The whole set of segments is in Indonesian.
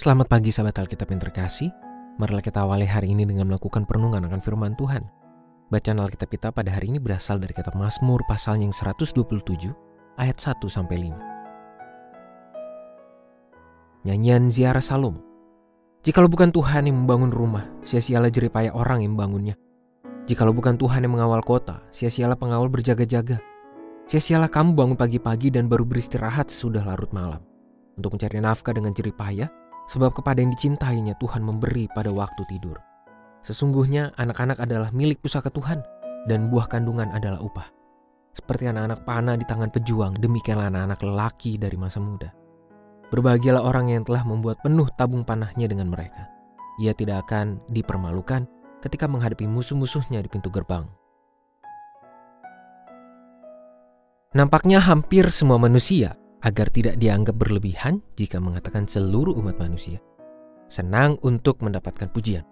Selamat pagi sahabat Alkitab yang terkasih. Marilah kita awali hari ini dengan melakukan perenungan akan firman Tuhan. Bacaan Alkitab kita pada hari ini berasal dari kitab Mazmur pasalnya yang 127 ayat 1 sampai 5. Nyanyian ziarah Salom. Jikalau bukan Tuhan yang membangun rumah, sia-sialah jeripaya orang yang membangunnya. Jikalau bukan Tuhan yang mengawal kota, sia-sialah pengawal berjaga-jaga. Sia-sialah kamu bangun pagi-pagi dan baru beristirahat sesudah larut malam. Untuk mencari nafkah dengan jeripaya, sebab kepada yang dicintainya Tuhan memberi pada waktu tidur. Sesungguhnya anak-anak adalah milik pusaka Tuhan, dan buah kandungan adalah upah. Seperti anak-anak panah di tangan pejuang, demikianlah anak-anak lelaki dari masa muda. Berbahagialah orang yang telah membuat penuh tabung panahnya dengan mereka. Ia tidak akan dipermalukan ketika menghadapi musuh-musuhnya di pintu gerbang. Nampaknya hampir semua manusia agar tidak dianggap berlebihan jika mengatakan seluruh umat manusia. Senang untuk mendapatkan pujian.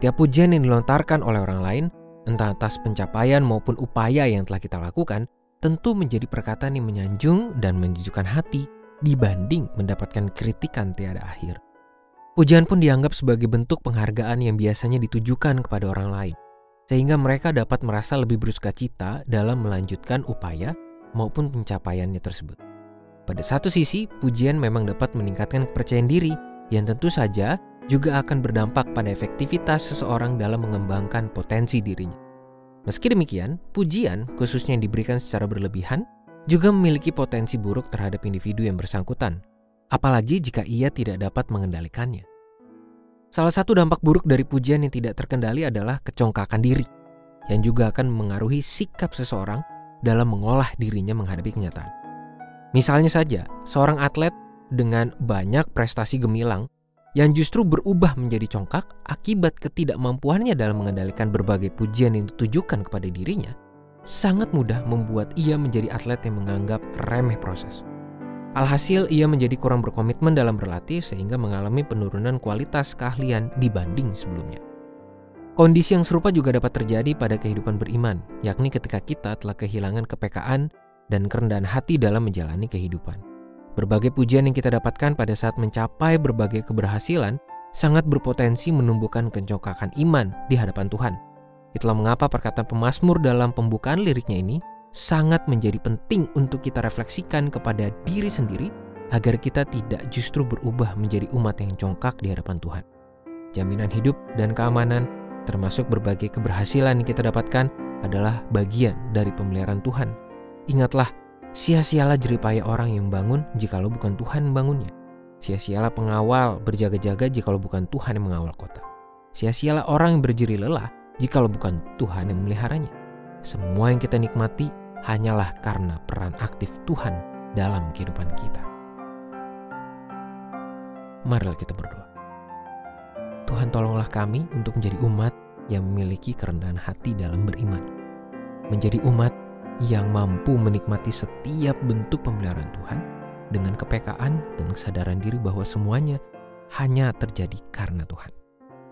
Tiap pujian yang dilontarkan oleh orang lain, entah atas pencapaian maupun upaya yang telah kita lakukan, tentu menjadi perkataan yang menyanjung dan menjujukkan hati dibanding mendapatkan kritikan tiada akhir. Pujian pun dianggap sebagai bentuk penghargaan yang biasanya ditujukan kepada orang lain, sehingga mereka dapat merasa lebih bersuka cita dalam melanjutkan upaya maupun pencapaiannya tersebut. Pada satu sisi, pujian memang dapat meningkatkan kepercayaan diri yang tentu saja juga akan berdampak pada efektivitas seseorang dalam mengembangkan potensi dirinya. Meski demikian, pujian, khususnya yang diberikan secara berlebihan, juga memiliki potensi buruk terhadap individu yang bersangkutan, apalagi jika ia tidak dapat mengendalikannya. Salah satu dampak buruk dari pujian yang tidak terkendali adalah kecongkakan diri, yang juga akan mengaruhi sikap seseorang dalam mengolah dirinya menghadapi kenyataan. Misalnya saja, seorang atlet dengan banyak prestasi gemilang yang justru berubah menjadi congkak akibat ketidakmampuannya dalam mengendalikan berbagai pujian yang ditujukan kepada dirinya, sangat mudah membuat ia menjadi atlet yang menganggap remeh proses. Alhasil, ia menjadi kurang berkomitmen dalam berlatih sehingga mengalami penurunan kualitas keahlian dibanding sebelumnya. Kondisi yang serupa juga dapat terjadi pada kehidupan beriman, yakni ketika kita telah kehilangan kepekaan dan kerendahan hati dalam menjalani kehidupan. Berbagai pujian yang kita dapatkan pada saat mencapai berbagai keberhasilan sangat berpotensi menumbuhkan kencongkakan iman di hadapan Tuhan. Itulah mengapa perkataan pemazmur dalam pembukaan liriknya ini sangat menjadi penting untuk kita refleksikan kepada diri sendiri agar kita tidak justru berubah menjadi umat yang congkak di hadapan Tuhan. Jaminan hidup dan keamanan termasuk berbagai keberhasilan yang kita dapatkan adalah bagian dari pemeliharaan Tuhan Ingatlah, sia-sialah jeripaya orang yang bangun jikalau bukan Tuhan bangunnya. Sia-sialah pengawal berjaga-jaga jikalau bukan Tuhan yang mengawal kota. Sia-sialah orang yang berjeri lelah jikalau bukan Tuhan yang memeliharanya. Semua yang kita nikmati hanyalah karena peran aktif Tuhan dalam kehidupan kita. Marilah kita berdoa. Tuhan tolonglah kami untuk menjadi umat yang memiliki kerendahan hati dalam beriman. Menjadi umat yang mampu menikmati setiap bentuk pemeliharaan Tuhan dengan kepekaan dan kesadaran diri bahwa semuanya hanya terjadi karena Tuhan.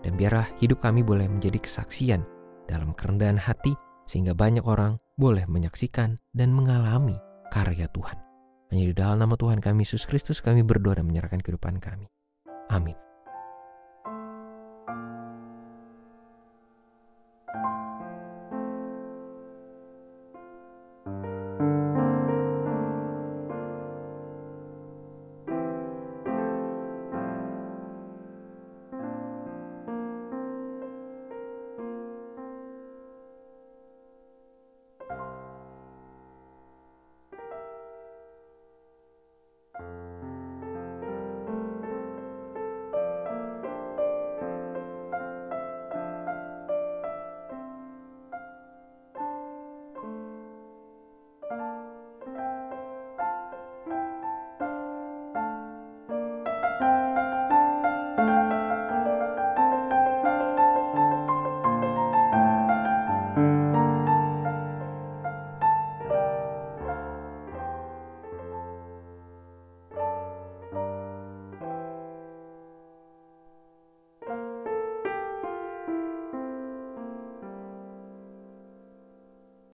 Dan biarlah hidup kami boleh menjadi kesaksian dalam kerendahan hati sehingga banyak orang boleh menyaksikan dan mengalami karya Tuhan. Hanya di dalam nama Tuhan kami Yesus Kristus kami berdoa dan menyerahkan kehidupan kami. Amin.